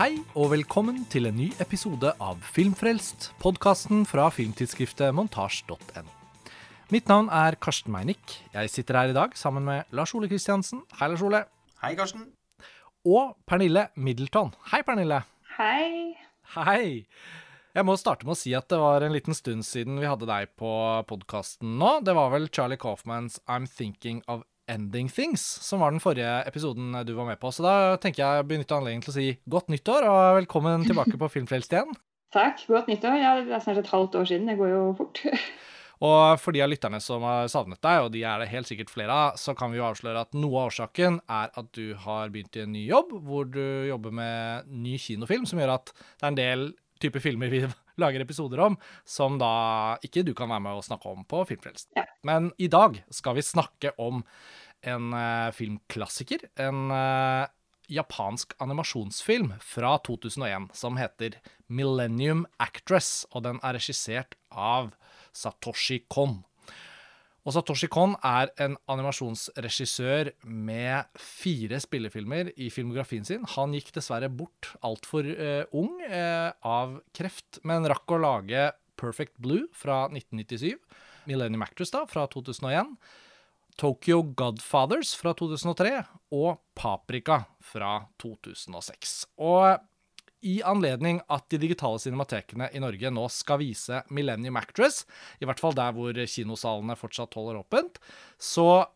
Hei og velkommen til en ny episode av Filmfrelst, podkasten fra filmtidsskriftet montasj.no. Mitt navn er Karsten Meinick. Jeg sitter her i dag sammen med Lars Ole Kristiansen. Hei, Lars Ole. Hei, Karsten. Og Pernille Middleton. Hei, Pernille. Hei. Hei. Jeg må starte med å si at det var en liten stund siden vi hadde deg på podkasten nå. Det var vel Charlie Coffmans I'm Thinking of Ending Things som var den forrige episoden du var med på. Så da tenker jeg å benytte anledningen til å si godt nyttår og velkommen tilbake på Filmfrelst igjen. Takk. Godt nyttår. Ja, det er snart et halvt år siden. Det går jo fort. Og for de av lytterne som har savnet deg, og de er det helt sikkert flere av, så kan vi jo avsløre at noe av årsaken er at du har begynt i en ny jobb, hvor du jobber med ny kinofilm, som gjør at det er en del type filmer vi lager episoder om, som da ikke du kan være med å snakke om på Filmfrelst. Ja. Men i dag skal vi snakke om en uh, filmklassiker. En uh, japansk animasjonsfilm fra 2001 som heter Millennium Actress, og den er regissert av Satoshi Kon. Og Satoshi Kon er en animasjonsregissør med fire spillefilmer i filmografien sin. Han gikk dessverre bort altfor uh, ung uh, av kreft, men rakk å lage Perfect Blue fra 1997, Millennium Actress da, fra 2001, Tokyo Godfathers fra 2003 og Paprika fra 2006. Og i anledning at de digitale cinematekene i Norge nå skal vise Millennium Actress, i hvert fall der hvor kinosalene fortsatt holder åpent, så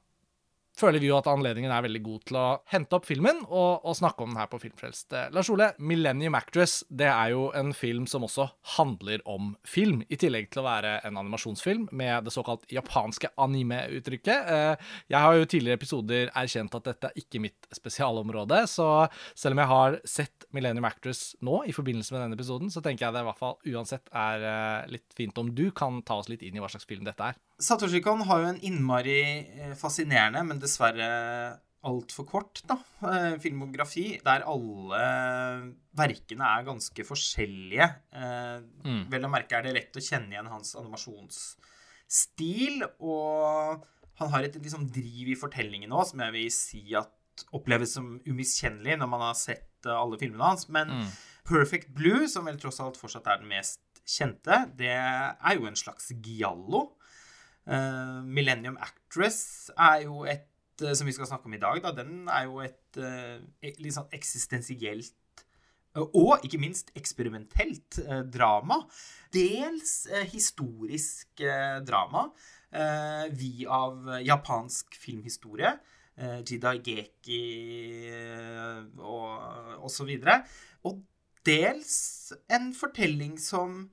føler vi jo at anledningen er veldig god til å hente opp filmen og, og snakke om den her på Filmfrelst. Lars Ole, Millennium Actress det er jo en film som også handler om film, i tillegg til å være en animasjonsfilm med det såkalt japanske anime-uttrykket. Jeg har jo tidligere episoder erkjent at dette er ikke mitt spesialområde, så selv om jeg har sett Millennium Actress nå i forbindelse med denne episoden, så tenker jeg det i hvert fall uansett er litt fint om du kan ta oss litt inn i hva slags film dette er. Satoshi Kon har jo en innmari fascinerende, men dessverre altfor kort da, filmografi, der alle verkene er ganske forskjellige. Mm. Vel å merke er det lett å kjenne igjen hans animasjonsstil, og han har et liksom, driv i fortellingen òg som jeg vil si at oppleves som umiskjennelig når man har sett alle filmene hans. Men mm. Perfect Blue, som vel tross alt fortsatt er den mest kjente, det er jo en slags giallo. Uh, Millennium Actress er jo et uh, som vi skal snakke om i dag, da, den er jo et uh, litt sånn eksistensielt og ikke minst eksperimentelt drama. Dels historisk drama vi av japansk filmhistorie. Jida Geki og osv. Og dels en fortelling som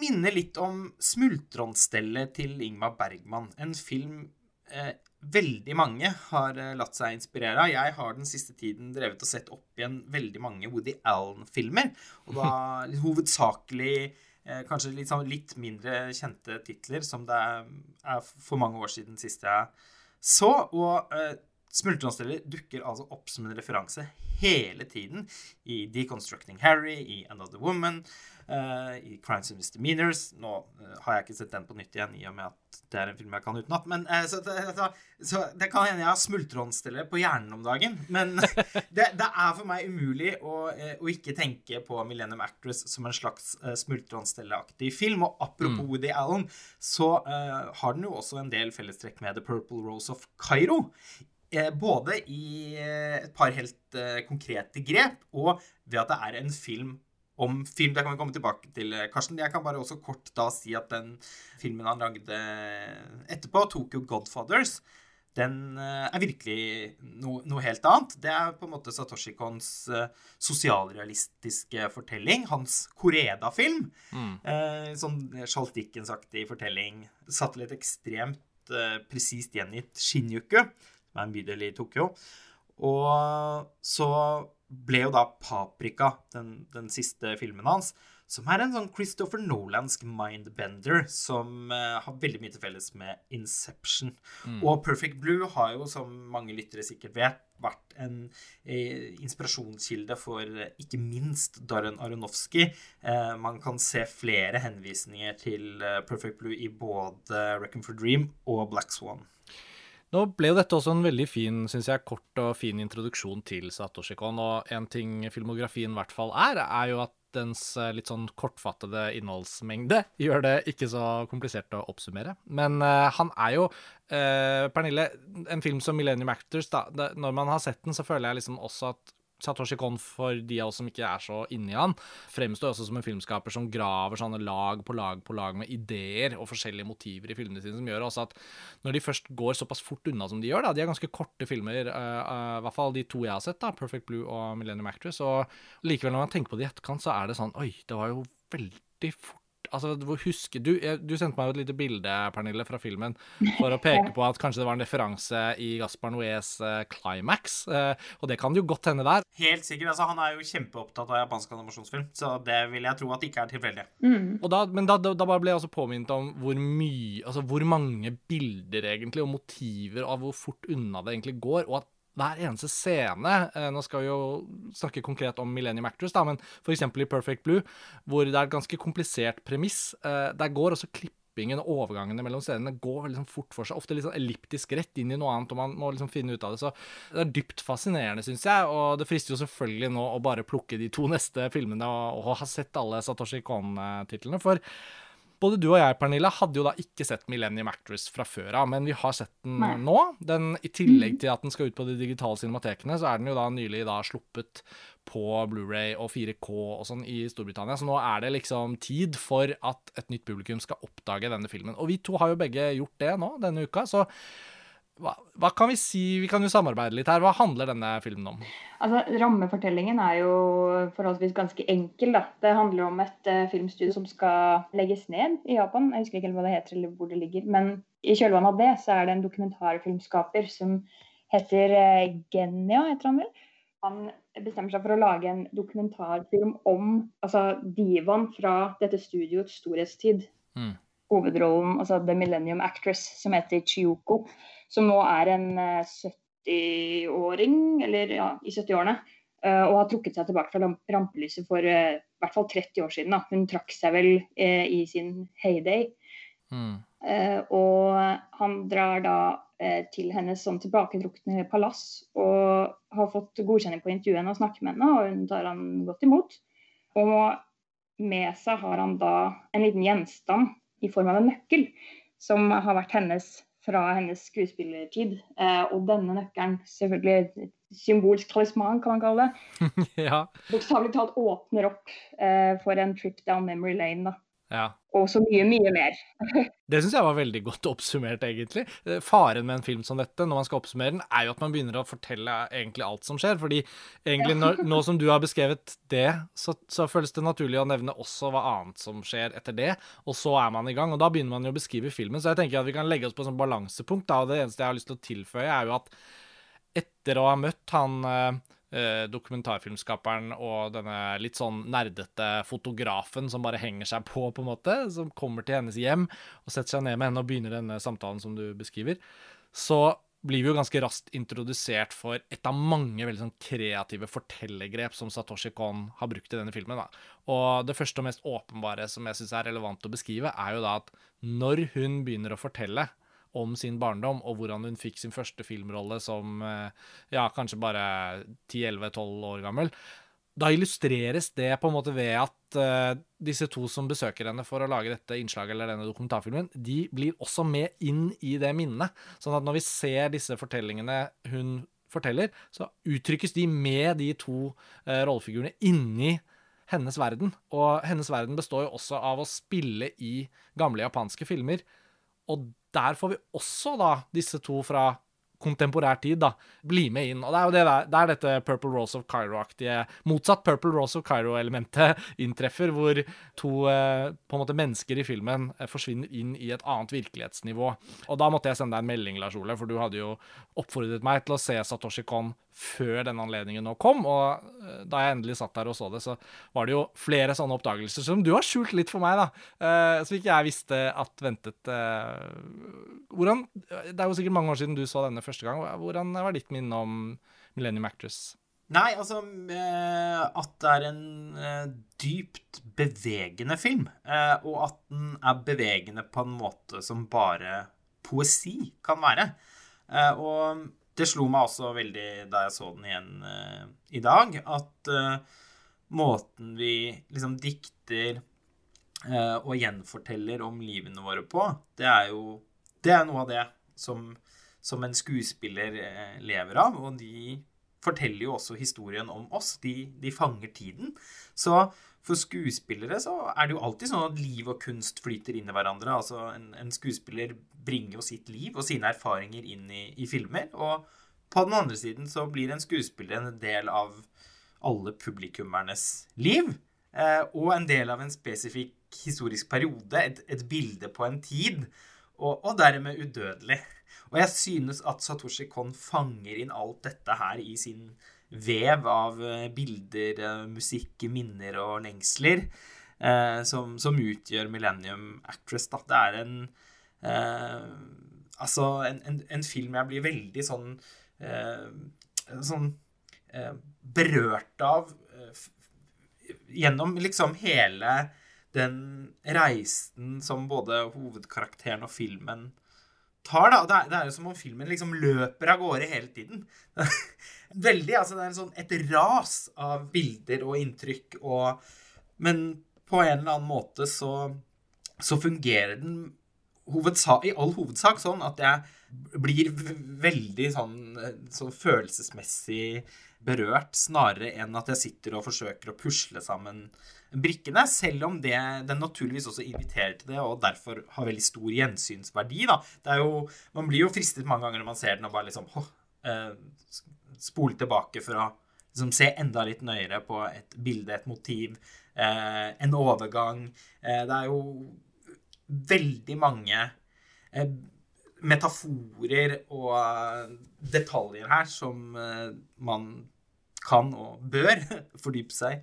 minner litt om 'Smultronstellet' til Ingmar Bergman. En film eh, veldig mange har eh, latt seg inspirere av. Jeg har den siste tiden drevet og sett opp igjen veldig mange Woody Allen-filmer. Og da hovedsakelig eh, kanskje litt, sånn, litt, mindre kjente titler, som det er, er, for mange år siden sist jeg så. Og 'Smultronstellet' dukker altså opp som en referanse hele tiden i 'Deconstructing Harry', i 'Another Woman'. Uh, i Crimes and Misdemeanors. Nå uh, har jeg ikke sett den på nytt igjen, i og med at det er en film jeg kan utenat. Men uh, så, så, så, det kan hende jeg har smultronstelle på hjernen om dagen. Men det, det, er for meg umulig å, å, ikke tenke på Millennium Actress som en slags uh, smultronstelleaktig film. Og apropos mm. Woody Allen, så har den jo også en del fellestrekk med The Purple Rose of Cairo. Både i et par helt konkrete grep, og ved at det er en film om film. Det kan vi komme tilbake til, Karsten. Jeg kan bare også kort da si at den filmen han lagde etterpå, 'Tokyo Godfathers', den eh, er virkelig noe, noe, helt annet. Det er på en måte Satoshi Kons sosialrealistiske fortelling. Hans Koreda-film. Mm. Eh, sånn Charles Dickens-aktig fortelling. Satt litt ekstremt eh, presist gjengitt Shinjuku, som er en bydel i Tokyo. Og så ble jo da 'Paprika' den, den, siste filmen hans, som er en sånn Christopher Nolansk mindbender som uh, har veldig mye til felles med 'Inception'. Mm. Og 'Perfect Blue' har jo, som mange lyttere sikkert vet, vært en eh, inspirasjonskilde for eh, ikke minst Darren Aronofsky. Eh, man kan se flere henvisninger til eh, 'Perfect Blue' i både 'Reckon for Dream' og 'Black Swan'. Nå ble jo dette også en veldig fin, synes jeg, kort og fin introduksjon til Satoshi Kon, og en ting filmografien i hvert fall er, er jo at dens eh, litt sånn kortfattede innholdsmengde gjør det ikke så komplisert å oppsummere. Men uh, han er jo, uh, Pernille, en film som Millennium Actors, da, det, når man har sett den, så føler jeg liksom også at Satoshi Kon, for de av oss som ikke er så inni han, fremstår også som en filmskaper som graver sånne lag på lag på lag med ideer og forskjellige motiver i filmene sine, som gjør også at når de først går såpass fort unna som de gjør, da, de er ganske korte filmer, uh, uh, i hvert fall de to jeg har sett, da, Perfect Blue og Millennium Actress, og likevel når man tenker på det i etterkant, så er det sånn Oi, det var jo veldig fort Altså, husker du Du sendte meg jo et lite bilde, Pernille, fra filmen for å peke på at kanskje det var en referanse i Gaspar Noés uh, Climax, uh, og det kan jo godt hende der. Helt sikkert. altså Han er jo kjempeopptatt av japansk animasjonsfilm, så det vil jeg tro at det ikke er tilfeldig. Mm. Men da, da, da ble jeg også påminnet om hvor mye Altså hvor mange bilder, egentlig, og motiver av hvor fort unna det egentlig går, og at hver eneste scene eh, Nå skal vi jo snakke konkret om Millennium Actress, da, men f.eks. i Perfect Blue, hvor det er et ganske komplisert premiss. Eh, der går også klippingen og overgangene mellom scenene går veldig sånn fort for seg. Ofte litt sånn elliptisk rett inn i noe annet, og man må liksom finne ut av det. Så det er dypt fascinerende, syns jeg. Og det frister jo selvfølgelig nå å bare plukke de to neste filmene og, og ha sett alle Satoshi Kon-titlene. For både du og jeg, Pernille, hadde jo da ikke sett Millennium Actress fra før av, men vi har sett den Nei. nå. Den, I tillegg til at den skal ut på de digitale cinematekene, så er den jo da nylig da sluppet på Blu-ray og 4K og sånn i Storbritannia. Så nå er det liksom tid for at et nytt publikum skal oppdage denne filmen. Og vi to har jo begge gjort det nå denne uka, så hva, hva kan vi si? Vi kan jo samarbeide litt her. Hva handler denne filmen om? Altså, Rammefortellingen er jo forholdsvis ganske enkel. da. Det handler om et uh, filmstudio som skal legges ned i Japan. Jeg husker ikke helt hva det heter eller hvor det ligger. Men i kjølvannet av det så er det en dokumentarfilmskaper som heter uh, Genia, heter han vel. Han bestemmer seg for å lage en dokumentarfilm om altså, divaen fra dette studioets storhetstid. Mm. Hovedrollen, altså The Millennium Actress, som heter Chiyoko, som nå er en eh, 70-åring, eller ja, i 70-årene, eh, og har trukket seg tilbake fra rampelyset for eh, i hvert fall 30 år siden. Da. Hun trakk seg vel eh, i sin heyday. Mm. Eh, og han drar da eh, til hennes sånn tilbaketrukne palass og har fått godkjenning på intervjuet henne og snakke med henne, og hun tar han godt imot. Og med seg har han da en liten gjenstand i form av en nøkkel, som har vært hennes fra hennes skuespillertid. Eh, og denne nøkkelen, selvfølgelig et symbolsk talisman, kan man kalle det, ja. bokstavelig talt åpner opp eh, for en trip down memory lane. da. ja. Og så mye, mye mer. Det syns jeg var veldig godt oppsummert, egentlig. Faren med en film som dette, når man skal oppsummere den, er jo at man begynner å fortelle egentlig alt som skjer. Fordi egentlig når, nå som du har beskrevet det, så, så føles det naturlig å nevne også hva annet som skjer etter det. Og så er man i gang, og da begynner man jo å beskrive filmen. Så jeg tenker at vi kan legge oss på et sånn balansepunkt, da. Og det eneste jeg har lyst til å tilføye, er jo at etter å ha møtt han eh, dokumentarfilmskaperen og denne litt sånn nerdete fotografen som bare henger seg på, på en måte, som kommer til hennes hjem og setter seg ned med henne og begynner denne samtalen som du beskriver, så blir vi jo ganske raskt introdusert for et av mange veldig sånn kreative fortellergrep som Satoshi Kon har brukt i denne filmen. Da. Og det første og mest åpenbare som jeg syns er relevant å beskrive, er jo da at når hun begynner å fortelle om sin barndom, og hvordan hun fikk sin første filmrolle som eh, ja, kanskje bare 10-11-12 år gammel. Da illustreres det på en måte ved at uh, disse to som besøker henne for å lage dette innslaget eller denne dokumentarfilmen, de blir også med inn i det minnet. Sånn at når vi ser disse fortellingene hun forteller, så uttrykkes de med de to uh, rollefigurene inni hennes verden. Og hennes verden består jo også av å spille i gamle japanske filmer. Og der får vi også da disse to fra kontemporær tid da, bli med inn. Og det er jo det der, er dette Purple Rose of Cairo-aktige, motsatt Purple Rose of Cairo-elementet inntreffer, hvor to eh, på en måte mennesker i filmen eh, forsvinner inn i et annet virkelighetsnivå. Og da måtte jeg sende deg en melding, Lars Ole, for du hadde jo oppfordret meg til å se Satoshi Kon før denne anledningen nå kom, og da jeg endelig satt der og så det, så var det jo flere sånne oppdagelser som du har skjult litt for meg, da, Uh, som ikke jeg visste at ventet. Uh, hvordan, Det er jo sikkert mange år siden du så denne første gang. Hvordan var ditt minne om Millennium Actress? Nei, altså eh, At det er en eh, dypt bevegende film, eh, og at den er bevegende på en måte som bare poesi kan være. Eh, og det slo meg også veldig da jeg så den igjen uh, i dag, at uh, måten vi liksom dikter uh, og gjenforteller om livene våre på, det er jo Det er noe av det som, som en skuespiller lever av, og de forteller jo også historien om oss. De, de fanger tiden. Så for skuespillere så er det jo alltid sånn at liv og kunst flyter inn i hverandre. Altså en, en skuespiller bringer jo sitt liv og sine erfaringer inn i, i, filmer. Og på den andre siden så blir en skuespiller en del av alle publikummernes liv. Eh, og en del av en spesifikk historisk periode, et, et bilde på en tid. Og, og, dermed udødelig. Og jeg synes at Satoshi Kon fanger inn alt dette her i sin vev av eh, bilder, eh, musikk, minner og lengsler eh, som, som, utgjør Millennium Actress. Da. Det er en eh, Altså en, en, en, film jeg blir veldig sånn eh, Sånn eh, berørt av gjennom liksom hele den reisen som både hovedkarakteren og filmen tar, da. Det er, det er jo som om filmen liksom løper av gårde hele tiden. Veldig. Altså, det er sånn, et ras av bilder og inntrykk og Men på en eller annen måte så, så fungerer den hovedsak, i all hovedsak sånn at jeg blir veldig sånn, sånn følelsesmessig berørt, snarere enn at jeg sitter og forsøker å pusle sammen brikkene. Selv om det, den naturligvis også inviterer til det, og derfor har veldig stor gjensynsverdi. Da. Det er jo, man blir jo fristet mange ganger når man ser den og bare liksom Hå, eh, spole tilbake for å liksom, se enda litt nøyere på et bilde, et motiv, eh, en overgang. Eh, det er jo veldig mange eh, metaforer og eh, detaljer her som eh, man kan og bør fordype seg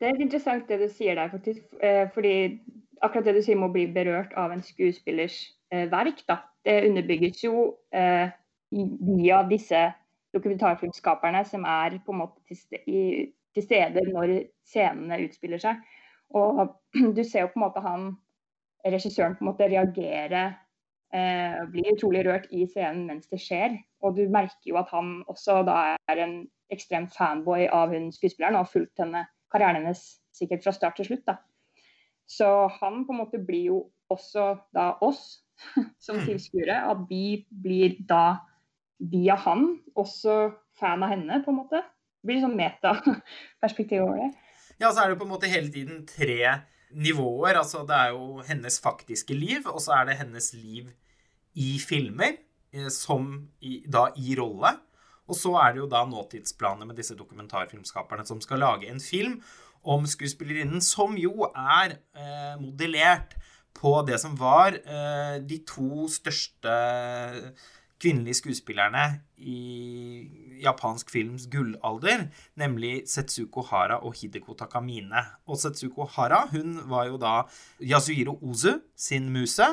Det er interessant det du sier der, faktisk. Eh, fordi akkurat det du sier med å bli berørt av en skuespillers verk, da, det underbygges jo via disse dokumentarfilmskaperne som er på en måte til stede når scenene utspiller seg. Og du ser jo på en måte han regissøren på en måte reagere eh, blir utrolig rørt i scenen mens det skjer. Og du merker jo at han også da er en ekstrem fanboy av hun skuespilleren og har fulgt henne, karrieren hennes sikkert fra start til slutt. da. Så han på en måte blir jo også da oss som mm. tilskuere. At vi blir da via han også fan av henne, på en måte. Det blir sånn metaperspektiv over det. Ja, så er det på en måte hele tiden tre nivåer. Altså det er jo hennes faktiske liv, og så er det hennes liv i filmer, eh, som i, da i rolle. Og så er det jo da nåtidsplaner med disse dokumentarfilmskaperne som skal lage en film om skuespillerinnen, som jo er eh, modellert på det som var eh, de to største kvinnelige skuespillerne i japansk films gullalder, nemlig Setsuko Hara og Hideko Takamine. Og Setsuko Hara hun var jo da Yasuhiro Ozu sin muse,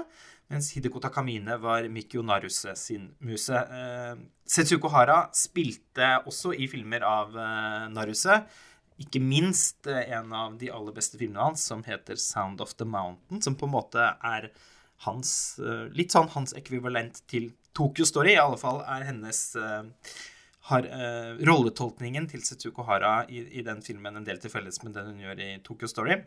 mens Hideko Takamine var Mikio Naruse sin muse. Eh, Setsuko Hara spilte også i filmer av eh, Naruse. Ikke minst eh, en av de aller beste filmene hans, som heter 'Sound of the Mountain', som på en måte er hans, litt sånn hans ekvivalent til Tokyo Story i alle fall er hennes uh, har, uh, Rolletolkningen til Setsuko Hara i, i, den filmen en del til felles med den hun gjør i Tokyo Story.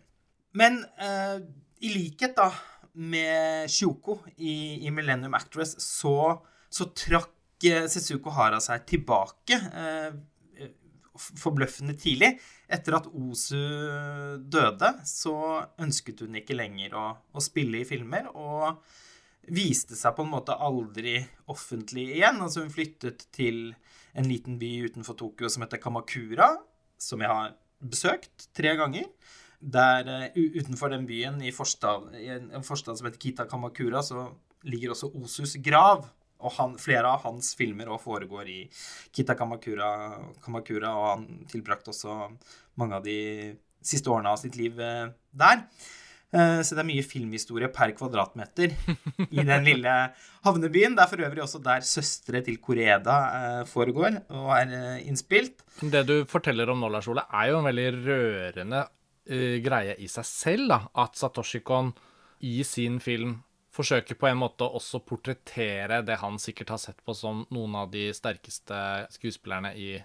Men uh, i likhet da med Shuko i, i Millennium Actress, så, så trakk Setsuko Hara seg tilbake forbløffende tidlig. Etter at Osu døde, så ønsket hun ikke lenger å, å spille i filmer. og viste seg på en måte aldri offentlig igjen. Altså hun flyttet til en liten by utenfor Tokyo som heter Kamakura, som jeg har besøkt tre ganger. Der uh, utenfor den byen, i, forstad, i en forstad som heter Kita Kamakura, så ligger også Osus grav. Og han, flere av hans filmer også foregår i Kita Kamakura, Kamakura, og han tilbrakte også mange av de siste årene av sitt liv uh, der. Eh, så det er mye filmhistorie per kvadratmeter i den lille havnebyen. Det er for øvrig også der 'Søstre til Koreda' eh, foregår og er eh, innspilt. Det du forteller om nå, Lars Ole, er jo en veldig rørende greie i seg selv. da, At Satoshi Kon i sin film forsøker på en måte også å portrettere det han sikkert har sett på som noen av de sterkeste skuespillerne i,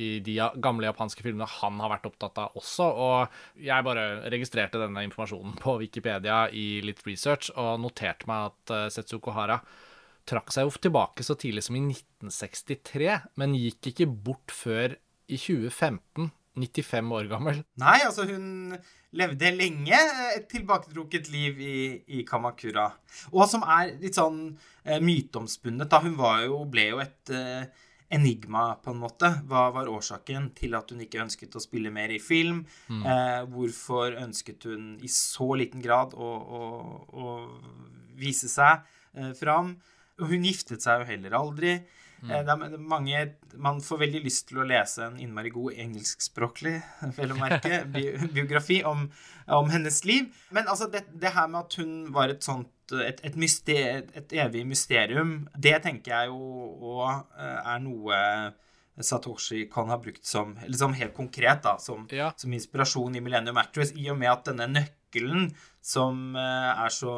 i de gamle japanske filmene han har vært opptatt av også. Og jeg bare registrerte denne informasjonen på Wikipedia i litt research, og noterte meg at uh, Setsuko Hara trakk seg jo tilbake så tidlig som i 1963, men gikk ikke bort før i 2015. 95 år gammel. Nei, altså hun levde lenge et tilbaketrukket liv i, i Kamakura. Og som er litt sånn eh, myteomspunnet. Da hun jo, ble jo et eh, enigma, på en måte. Hva var årsaken til at hun ikke ønsket å spille mer i film? Mm. Eh, hvorfor ønsket hun i så liten grad å, å, å vise seg eh, fram? Og hun giftet seg jo heller aldri. Mm. Eh, mange Man får veldig lyst til å lese en innmari god engelskspråklig merke, biografi om, om, hennes liv. Men altså, det, det, her med at hun var et sånt et, et, myster, et evig mysterium, det tenker jeg jo òg eh, er noe Satoshi kan ha brukt som som helt konkret da, som, ja. som inspirasjon i Millennium Actress, i og med at denne nøkkelen som eh, er så,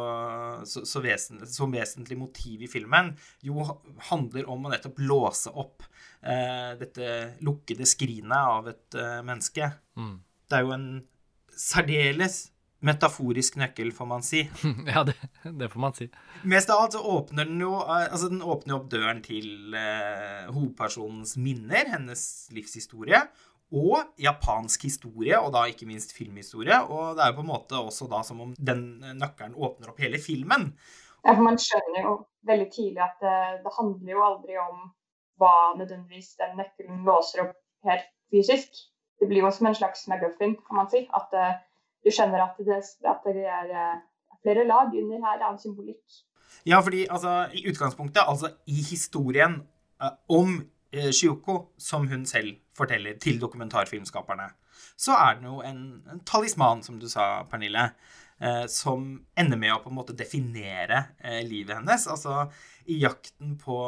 så, så vesentlig, som vesentlig motiv i filmen, jo handler om å nettopp låse opp eh, dette lukkede skrinet av et eh, menneske. Mm. Det er jo en særdeles metaforisk nøkkel, får man si. ja, det, det, får man si. Mest av alt så åpner den jo eh, altså den åpner opp døren til eh, hovedpersonens minner, hennes livshistorie, og japansk historie, og da ikke minst filmhistorie. Og det er jo på en måte også da som om den nøkkelen åpner opp hele filmen. Ja, for Man skjønner jo veldig tidlig at det, det handler jo aldri om hva nødvendigvis den nøkkelen låser opp helt fysisk. Det blir jo som en slags McGuffin, kan man si. At uh, du skjønner at det, at det er uh, flere lag under her av symbolikk. Ja, fordi altså, i utgangspunktet, altså i historien om Eh, Shioko, som hun selv forteller til dokumentarfilmskaperne, så er det jo en, talisman, som du sa, Pernille, eh, som ender med å på en måte definere eh, livet hennes. Altså i jakten på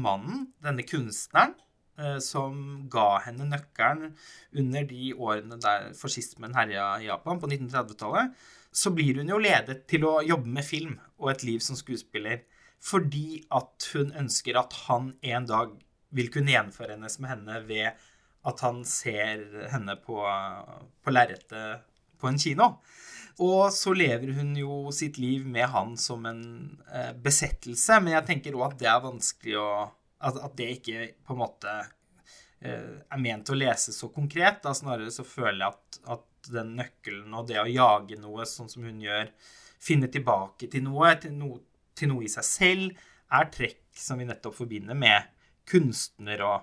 mannen, denne kunstneren, eh, som ga henne nøkkelen under de årene der fascismen herja i Japan, på 1930-tallet, så blir hun jo ledet til å jobbe med film og et liv som skuespiller fordi at hun ønsker at han en dag vil kunne gjenforenes med henne ved at han ser henne på, på lerretet på en kino. Og så lever hun jo sitt liv med han som en eh, besettelse, men jeg tenker òg at det er vanskelig å at, at, det ikke på en måte eh, er ment å lese så konkret. Da snarere så føler jeg at, at, den nøkkelen og det å jage noe, sånn som hun gjør, finne tilbake til noe, til, no, til noe i seg selv, er trekk som vi nettopp forbinder med kunstner- og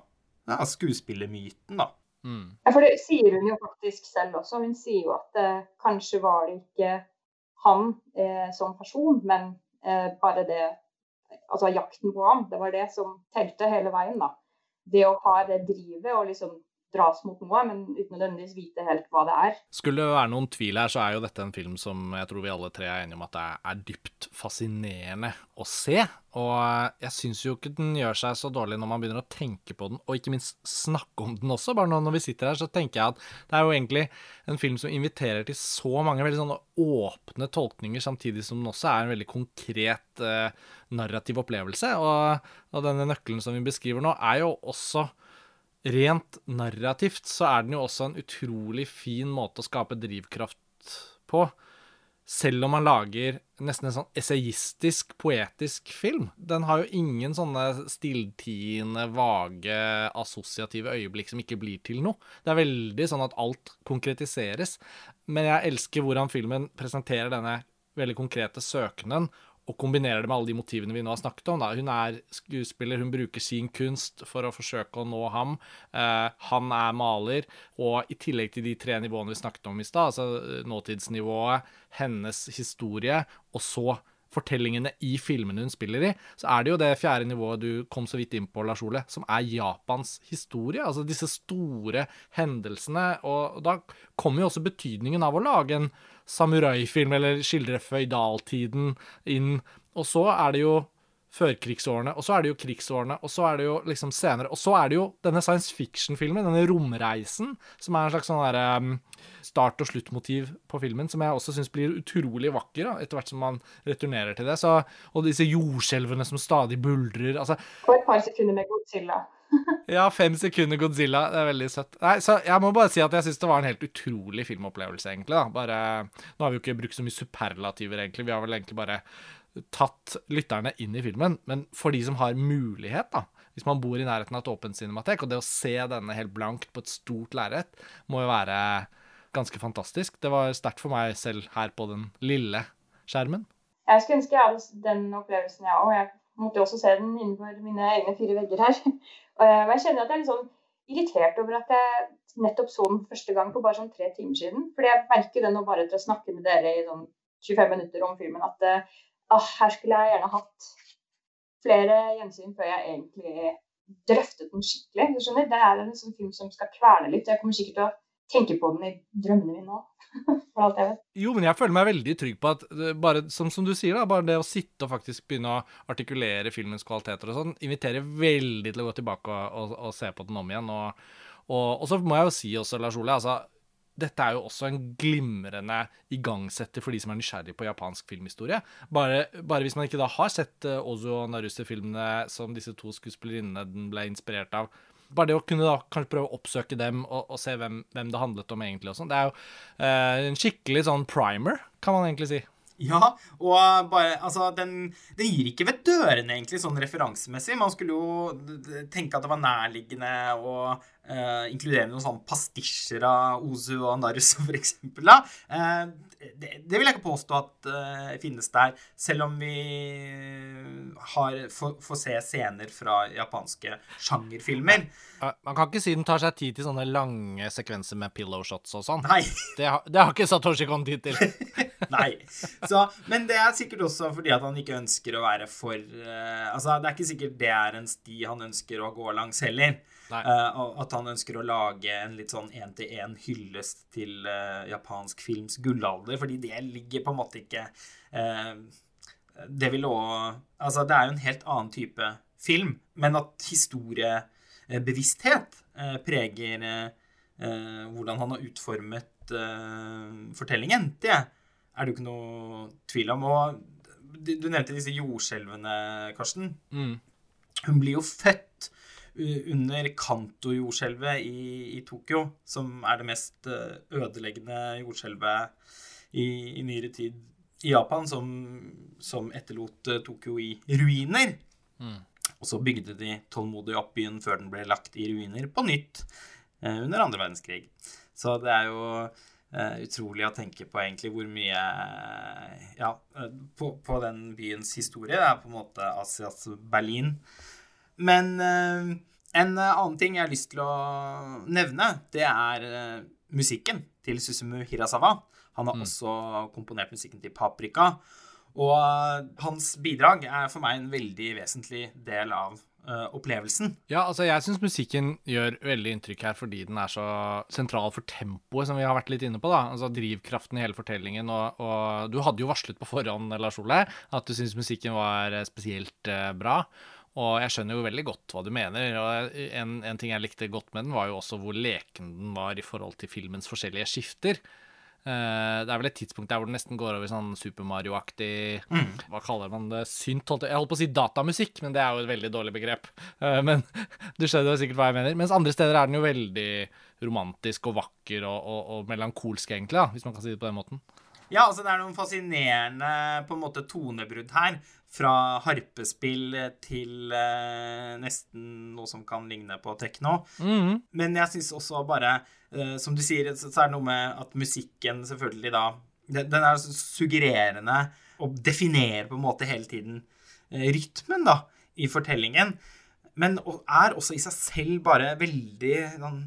ja, skuespillermyten, da. Mm. Ja, for det sier hun jo faktisk selv også. Hun sier jo at eh, kanskje var det ikke han eh, som person, men eh, bare det Altså jakten på ham. Det var det som telte hele veien, da. Det å ha det drivet og liksom dras mot noe, men uten nødvendigvis vite helt hva det er. Skulle det være noen tvil her, så er jo dette en film som jeg tror vi alle tre er enige om at det er dypt fascinerende å se. Og jeg syns jo ikke den gjør seg så dårlig når man begynner å tenke på den, og ikke minst snakke om den også. Bare når vi sitter her, så tenker jeg at det er jo egentlig en film som inviterer til så mange veldig sånne åpne tolkninger, samtidig som den også er en veldig konkret eh, narrativ opplevelse. Og, og denne nøkkelen som vi beskriver nå, er jo også rent narrativt så er den jo også en utrolig fin måte å skape drivkraft på. Selv om man lager nesten en sånn essayistisk, poetisk film. Den har jo ingen sånne stilltiende, vage, assosiative øyeblikk som ikke blir til noe. Det er veldig sånn at alt konkretiseres. Men jeg elsker hvordan filmen presenterer denne veldig konkrete søkenen og kombinerer det med alle de motivene vi nå har snakket om. Da. Hun er skuespiller, hun bruker sin kunst for å forsøke å nå ham. Eh, han er maler, og i tillegg til de tre nivåene vi snakket om i stad, altså nåtidsnivået, hennes historie, og så fortellingene i filmene hun spiller i, så er det jo det fjerde nivået du kom så vidt inn på, Lars Ole, som er Japans historie. Altså disse store hendelsene. Og da kommer jo også betydningen av å lage en samuraifilm eller skildre føydaltiden inn. Og så er det jo førkrigsårene, og så er det jo krigsårene, og så er det jo liksom senere Og så er det jo denne science fiction-filmen, denne romreisen, som er en slags sånn derre um, start- og sluttmotiv på filmen, som jeg også syns blir utrolig vakker da, etter hvert som man returnerer til det. Så, og disse jordskjelvene som stadig buldrer. altså Og et par sekunder med Godzilla. ja, fem sekunder Godzilla. Det er veldig søtt. Nei, så jeg må bare si at jeg syns det var en helt utrolig filmopplevelse, egentlig. da. Bare, Nå har vi jo ikke brukt så mye superlativer, egentlig. Vi har vel egentlig bare tatt lytterne inn i filmen. Men for de som har mulighet, da, hvis man bor i nærheten av et åpent cinematek, og det å se denne helt blankt på et stort lerret, må jo være ganske fantastisk. Det var sterkt for meg selv her på den lille skjermen. Jeg skulle ønske jeg hadde den opplevelsen, jeg ja, òg. Jeg måtte jo også se den innenfor mine egne fire vegger her. Og jeg kjenner at jeg er litt sånn irritert over at jeg nettopp så den første gang for bare sånn tre timer siden. Fordi jeg merker det nå bare etter å snakke med dere i sånn 25 minutter om filmen, at ah, her skulle jeg gjerne hatt flere gjensyn før jeg egentlig drøftet den skikkelig. Du skjønner? Det er en sånn film som skal kverne litt. Jeg kommer sikkert til å tenke på den i drømmene mine òg. For alt jeg vet. Jo, men jeg føler meg veldig trygg på at bare som, som, du sier, da, bare det å sitte og faktisk begynne å artikulere filmens kvaliteter og sånn, inviterer veldig til å gå tilbake og, og, og se på den om igjen. Og, og, så må jeg jo si også, Lars Ole, altså dette er jo også en glimrende igangsetter for de som er nysgjerrig på japansk filmhistorie. Bare, bare hvis man ikke da har sett Ozu og Naruse-filmene som disse to skuespillerinnene den ble inspirert av, bare det å kunne da kanskje prøve å oppsøke dem og, og se hvem, hvem, det handlet om egentlig. og sånn, Det er jo eh, en skikkelig sånn primer, kan man egentlig si. Ja, og bare Altså, den, den, gir ikke ved dørene, egentlig, sånn referansemessig. Man skulle jo tenke at det var nærliggende å uh, inkludere noen sånne pastisjer av Ozu og Naruso, for eksempel. Da. Uh, det, det, vil jeg ikke påstå at uh, finnes der, selv om vi har, får, får se scener fra japanske sjangerfilmer. Man kan ikke si den tar seg tid til sånne lange sekvenser med pillow shots og sånn. Nei. Det, har, det har ikke Satoshi Kon tid til. Nei. Så, men det er sikkert også fordi at han ikke ønsker å være for uh, Altså, det er ikke sikkert det er en sti han ønsker å gå langs heller. Uh, at han ønsker å lage en litt sånn én-til-én hyllest til uh, japansk films gullalder, fordi det ligger på en måte ikke Det vil òg Altså, det er jo en helt annen type film, men at historiebevissthet preger hvordan han har utformet fortellingen, det er det jo ikke noe tvil om. Og du nevnte disse jordskjelvene, Karsten. Mm. Hun blir jo født under Kanto-jordskjelvet i, i, Tokyo, som er det mest ødeleggende jordskjelvet i, i, nyere tid i Japan, som, som etterlot Tokyo i ruiner. Mm. Og så bygde de tålmodig opp byen før den ble lagt i ruiner på nytt under andre verdenskrig. Så det er jo eh, utrolig å tenke på egentlig hvor mye Ja, uh, på, på, den byens historie. Det er på en måte Asias Berlin. Men uh, en annen ting jeg har lyst til å nevne, det er musikken til Susumu Hirasawa. Han har mm. også komponert musikken til Paprika. Og hans bidrag er for meg en veldig vesentlig del av uh, opplevelsen. Ja, altså jeg syns musikken gjør veldig inntrykk her fordi den er så sentral for tempoet, som vi har vært litt inne på. da, altså Drivkraften i hele fortellingen. Og, og du hadde jo varslet på forhånd, Lars Ole, at du syns musikken var eh, spesielt uh, bra. Og jeg skjønner jo veldig godt hva du mener. og en, en, ting jeg likte godt med den, var jo også hvor leken den var i forhold til filmens forskjellige skifter. Uh, det er vel et tidspunkt der hvor det nesten går over sånn Super Mario-aktig mm. Hva kaller man det? Synt? Holdt jeg holdt på å si datamusikk, men det er jo et veldig dårlig begrep. Uh, men du skjønner sikkert hva jeg mener. Mens andre steder er den jo veldig romantisk og vakker og, og, og melankolsk, egentlig, da, hvis man kan si det på den måten. Ja, altså det er noen fascinerende på en måte tonebrudd her. Fra harpespill til eh, nesten noe som kan ligne på tekno. Mm. Men jeg syns også bare, eh, som du sier, så, så er det noe med at musikken selvfølgelig da Den, den er suggererende og definerer på en måte hele tiden eh, rytmen da, i fortellingen. Men er også i seg selv bare veldig sånn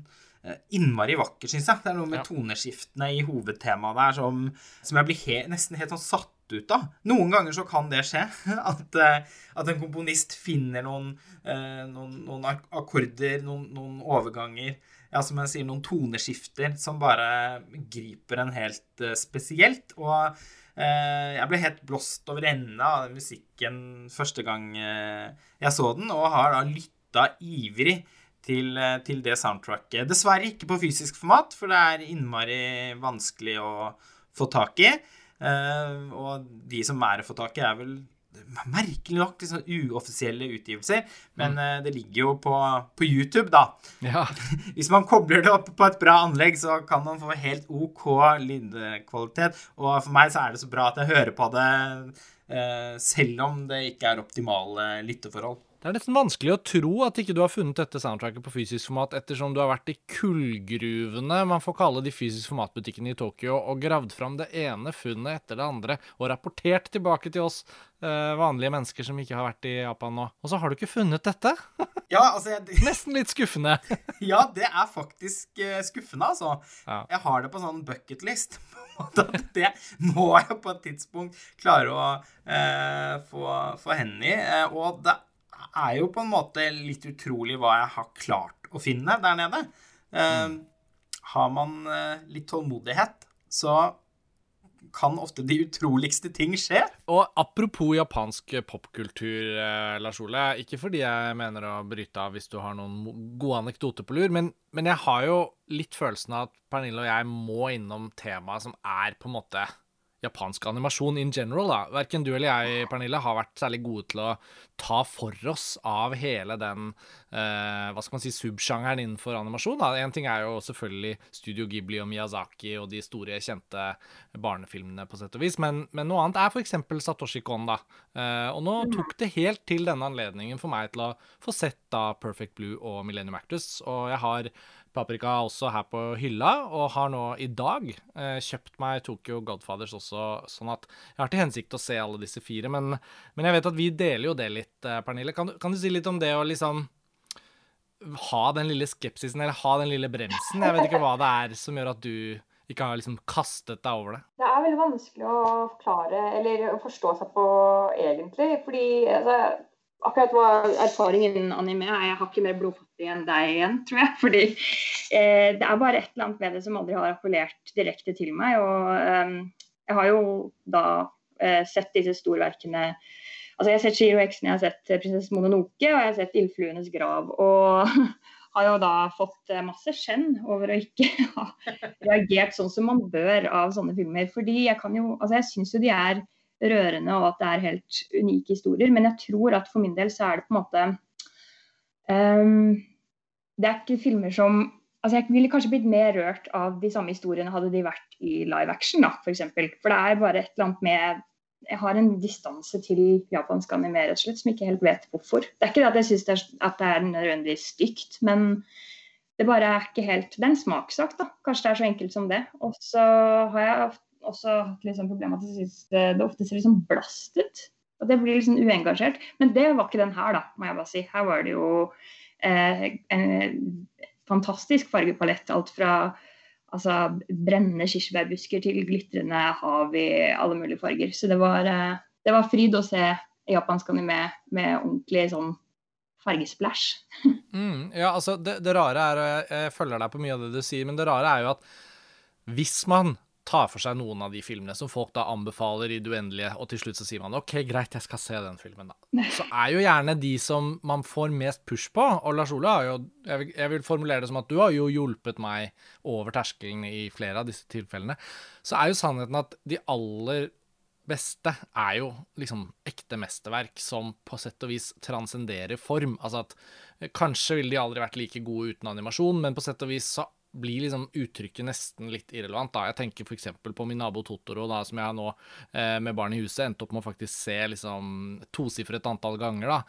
innmari vakker, syns jeg. Det er noe med ja. toneskiftene i hovedtemaet der som, som jeg blir he nesten helt sånn satt ut av. Noen ganger så kan det skje. At, eh, at en komponist finner noen, eh, noen, noen akkorder, noen, noen, overganger, ja, som jeg sier, noen toneskifter som bare griper en helt spesielt. Og Eh, jeg ble helt blåst over ende av den musikken første gang eh, jeg så den, og har da lytta ivrig til, eh, til, det soundtracket. Dessverre ikke på fysisk format, for det er innmari vanskelig å få tak i. og de som er å få tak i, er vel merkelig nok liksom, uoffisielle utgivelser. Men mm. det ligger jo på, på YouTube, da. Ja. Hvis man kobler det opp på et bra anlegg, så kan man få helt OK lydkvalitet. Og for meg så er det så bra at jeg hører på det uh, selv om det ikke er optimale lytteforhold. Det er nesten vanskelig å tro at ikke du har funnet dette soundtracket på fysisk format, ettersom du har vært i kullgruvene, man får kalle de fysisk formatbutikkene i Tokyo, og gravd fram det ene funnet etter det andre, og rapportert tilbake til oss uh, vanlige mennesker som ikke har vært i Japan nå. Og så har du ikke funnet dette? Ja, altså jeg... Nesten litt skuffende. ja, det er faktisk uh, skuffende, altså. Ja. Jeg har det på sånn bucketlist. det må jeg på et tidspunkt klare å uh, få, få hendene i. og det er jo på en måte litt utrolig hva jeg har klart å finne der nede. Mm. har man uh, litt tålmodighet, så kan ofte de utroligste ting skje. Og apropos japansk popkultur, eh, Lars Ole. Ikke fordi jeg mener å bryte av hvis du har noen gode anekdoter på lur, men, men jeg har jo litt følelsen av at Pernille og jeg må innom temaet som er på en måte japansk animasjon in general. da. Verken du eller jeg, Pernille, har vært særlig gode til å ta for oss av hele den eh, hva skal man si, subsjangeren innenfor animasjon. da. En ting er jo selvfølgelig Studio Ghibli og Miyazaki og de store, kjente barnefilmene, på sett og vis, men, men noe annet er f.eks. Satoshi Kon. da. Eh, og nå tok det helt til denne anledningen for meg til å få sett da Perfect Blue og Millennium Actors, og jeg har Paprika også her på hylla, og har nå i dag eh, kjøpt meg Tokyo Godfathers også, sånn at jeg har til hensikt å se alle disse fire. Men, men jeg vet at vi deler jo det litt, eh, Pernille. Kan, kan, du si litt om det å liksom ha den lille skepsisen, eller ha den lille bremsen? Jeg vet ikke hva det er som gjør at du ikke har liksom kastet deg over det? Det er veldig vanskelig å forklare, eller forstå seg på egentlig. Fordi altså, akkurat hva erfaringen anime er. Jeg har ikke mer blodfattig enn deg igjen, tror jeg. Fordi eh, det er bare et eller annet ved det som aldri har appellert direkte til meg. Og eh, jeg har jo da eh, sett disse storverkene Altså Jeg har sett Shiro X-en, jeg har sett eh, Prinsesse Mononoke og jeg har sett Ildfluenes grav. Og har jo da fått eh, masse skjenn over å ikke ha reagert sånn som man bør av sånne filmer. Fordi jeg kan jo Altså jeg syns jo de er rørende og at det er helt unike historier. Men jeg tror at for min del så er det på en måte um, Det er ikke filmer som Altså Jeg ville kanskje blitt mer rørt av de samme historiene hadde de vært i live action, da, f.eks. For, eksempel. for det er bare et eller annet med Jeg har en distanse til japansk anime rett og slett, som jeg ikke helt vet hvorfor. Det er ikke det at jeg syns det, det, er nødvendigvis stygt, men det bare er ikke helt Det er smakssak, da. Kanskje det er så enkelt som det. Og så har jeg også hatt liksom med at jeg det, det, ofte ser liksom blast ut. Og det blir liksom uengasjert. Men det var ikke den her, da, må jeg bare si. Her var det jo eh, en fantastisk fargepalett. Alt fra altså, brennende kirsebærbusker til glitrende hav i alle mulige farger. Så det var, eh, det var fryd å se japansk anime med ordentlig sånn fargesplæsj. mm, ja, altså det, det, rare er, og jeg følger deg på mye av det du sier, men det rare er jo at hvis man tar for seg noen av de filmene som folk da anbefaler i det uendelige, og til slutt så sier man OK, greit, jeg skal se den filmen, da. Så er jo gjerne de som man får mest push på, og Lars Ole har jo jeg vil, jeg vil formulere det som at du har jo hjulpet meg over terskelen i flere av disse tilfellene, så er jo sannheten at de aller beste er jo liksom ekte mesterverk som på sett og vis transcenderer form. Altså at kanskje ville de aldri vært like gode uten animasjon, men på sett og vis så blir liksom uttrykket nesten litt irrelevant. da. Jeg tenker f.eks. på min nabo Totoro, da, som jeg nå eh, med barn i huset endte opp med å faktisk se liksom tosifret antall ganger. da.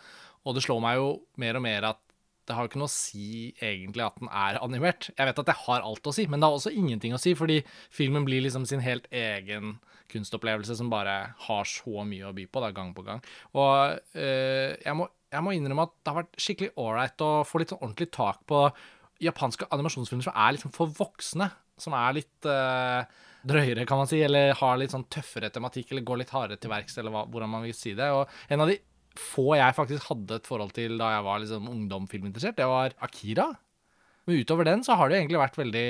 Og det slår meg jo mer og mer at det har ikke noe å si egentlig at den er animert. Jeg vet at det har alt å si, men det har også ingenting å si, fordi filmen blir liksom sin helt egen kunstopplevelse som bare har så mye å by på, da, gang på gang. Og eh, jeg, må, jeg, må, innrømme at det har vært skikkelig ålreit å få litt sånn ordentlig tak på japanske animasjonsfilmer som er liksom for voksne. Som er litt uh, drøyere, kan man si, eller har litt sånn tøffere tematikk, eller går litt hardere til verks, eller hva, hvordan man vil si det. Og en av de få jeg faktisk hadde et forhold til da jeg var liksom ungdomfilminteressert, det var Akira. Men utover den så har det jo egentlig vært veldig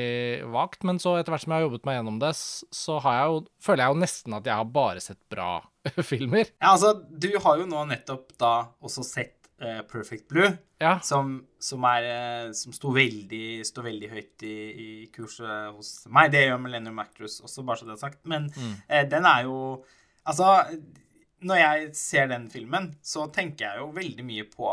vagt. Men så etter hvert som jeg har jobbet meg gjennom det, så jeg jo, føler jeg jo nesten at jeg har bare sett bra filmer. Ja, altså, du har jo nå nettopp da også sett eh, Perfect Blue, Ja. som, som er eh, Som sto veldig, sto veldig høyt i, i kurset hos meg. Det gjør Millennium Actress også, bare så det er sagt. Men eh, den er jo Altså, når jeg ser den filmen, så tenker jeg jo veldig mye på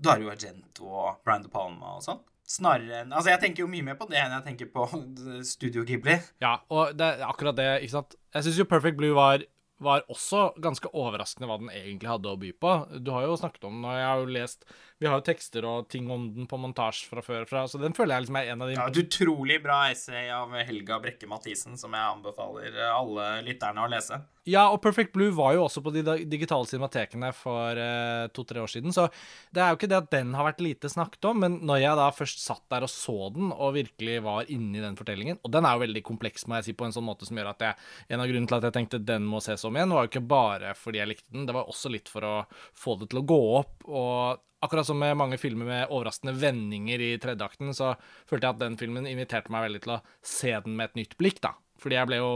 Dario Argento og Brian De Palma og sånn. Snarere enn Altså, jeg tenker jo mye mer på det enn jeg tenker på Studio Ghibli. Ja, og det er akkurat det, ikke sant. Jeg syns jo Perfect Blue var, var også ganske overraskende hva den egentlig hadde å by på. Du har jo snakket om og jeg har jo lest Vi har jo tekster og ting om den på montasje fra før, fra, så den føler jeg liksom er en av de Ja, et utrolig bra essay av Helga Brekke Mathisen, som jeg anbefaler alle lytterne å lese. Ja, og Perfect Blue var jo også på de digitale cinematekene for eh, to-tre år siden, så det er jo ikke det at den har vært lite snakket om, men når jeg da først satt der og så den, og virkelig var inne i den fortellingen Og den er jo veldig kompleks, må jeg si, på en sånn måte som gjør at jeg En av grunnene til at jeg tenkte den må ses om igjen, var jo ikke bare fordi jeg likte den, det var også litt for å få det til å gå opp, og Akkurat som med mange filmer med overraskende vendinger i tredjeakten, så følte jeg at den filmen inviterte meg veldig til å se den med et nytt blikk, da. Fordi jeg ble jo,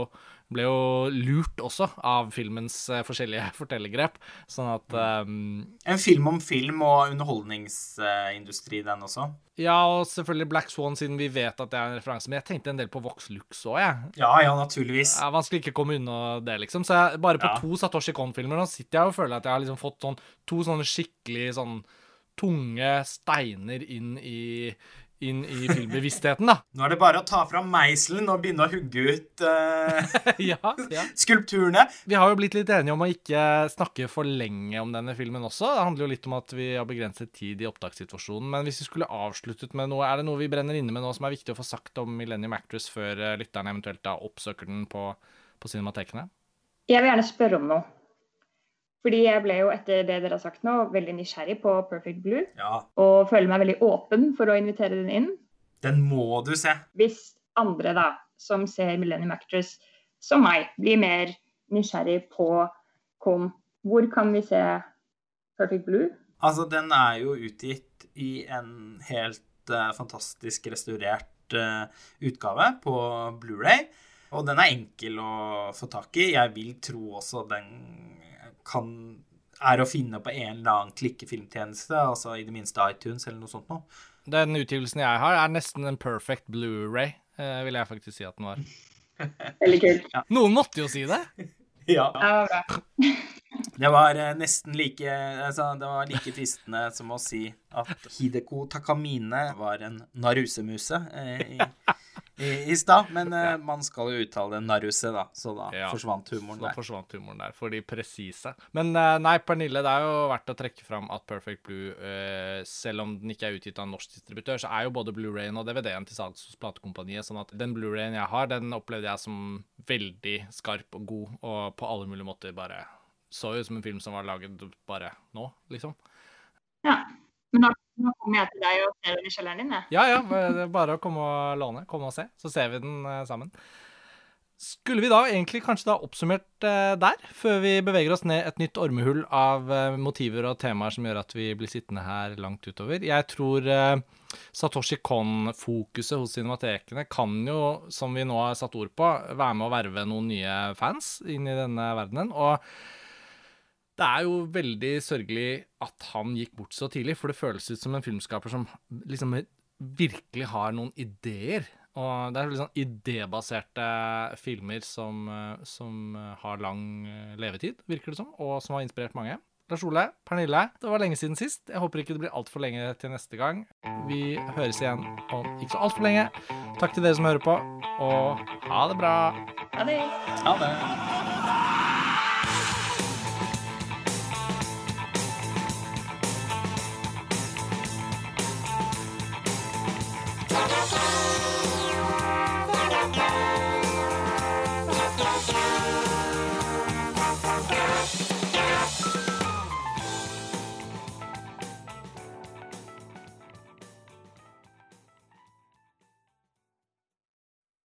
ble jo lurt også av filmens eh, forskjellige fortellergrep. Sånn at um, En film om film og underholdningsindustri, den også. Ja, og selvfølgelig Black Swan, siden vi vet at det er en referanse. Men jeg tenkte en del på Vox Lux òg, jeg. Ja, ja, naturligvis. Det er vanskelig ikke å komme unna det, liksom. Så jeg, bare på Ja. to Satoshi Kon-filmer nå sitter jeg og føler at jeg har liksom fått sånn to sånne skikkelig sånn tunge steiner inn i, inn i filmbevisstheten, da. Nå er det bare å ta fram meiselen og begynne å hugge ut uh, ja, ja. skulpturene. Vi har jo blitt litt enige om å ikke snakke for lenge om denne filmen også. Det handler jo litt om at vi har begrenset tid i opptakssituasjonen. Men hvis vi skulle avsluttet med noe, er det noe vi brenner inne med nå som er viktig å få sagt om Millennium Actress før eh, lytterne eventuelt da oppsøker den på, på cinematekene? Jeg vil gjerne spørre om noe. Fordi jeg ble jo etter det dere har sagt nå, veldig nysgjerrig på Perfect Blue. Ja, Og føler meg veldig åpen for å invitere den inn. den må du se. Hvis andre da, som ser Millennium Actress som meg, blir mer nysgjerrig på kom, hvor kan vi se Perfect Blue? Altså, den er jo utgitt i en helt uh, fantastisk restaurert uh, utgave på Blu-ray. Og den er enkel å få tak i. Jeg vil tro også den kan er å finne på en eller annen klikkefilmtjeneste, altså i det minste iTunes eller noe sånt noe. Den utgivelsen jeg har, er nesten en perfect Blu-ray, eh, vil jeg faktisk si at den var. Veldig kult. Noen måtte jo si det! Ja. Ja. Det var eh, nesten like altså, Det var like fristende som å si at Hideko Takamine var en narusemuse eh, i, i, stad. Men ja. man skal jo uttale det naruse, da, så da Ja, forsvant humoren Da der. forsvant humoren der, for de presise. Men eh, nei, Pernille, det er jo verdt å trekke fram at Perfect Blue, eh, selv om den ikke er utgitt av en norsk distributør, så er jo både Blu-rayen og DVD-en til salgs hos platekompaniet. Sånn at den Blu-rayen jeg har, den opplevde jeg som veldig skarp og god, og på alle mulige måter bare så ut som en film som var laget bare nå, liksom. Ja. Men nå, nå kommer jeg til deg og ser den i kjelleren din, jeg. Ja, ja, det er bare å komme og låne, komme og se, så ser vi den eh, sammen. Skulle vi da egentlig kanskje da oppsummert eh, der, før vi beveger oss ned et nytt ormehull av eh, motiver og temaer som gjør at vi blir sittende her langt utover? Jeg tror Satoshi Kon-fokuset hos cinematekene kan jo, som vi nå har satt ord på, være med å verve noen nye fans inn i denne verdenen. og det er jo veldig sørgelig at han gikk bort så tidlig, for det føles ut som en filmskaper som liksom virkelig har noen ideer. Og det er sånn idébaserte filmer som, som har lang levetid, virker det som, og som har inspirert mange. Lars Ole, Pernille, det var lenge siden sist. Jeg håper ikke det blir altfor lenge til neste gang. Vi høres igjen om ikke så altfor lenge. Takk til dere som hører på, og ha det bra. Ha det. Ha det.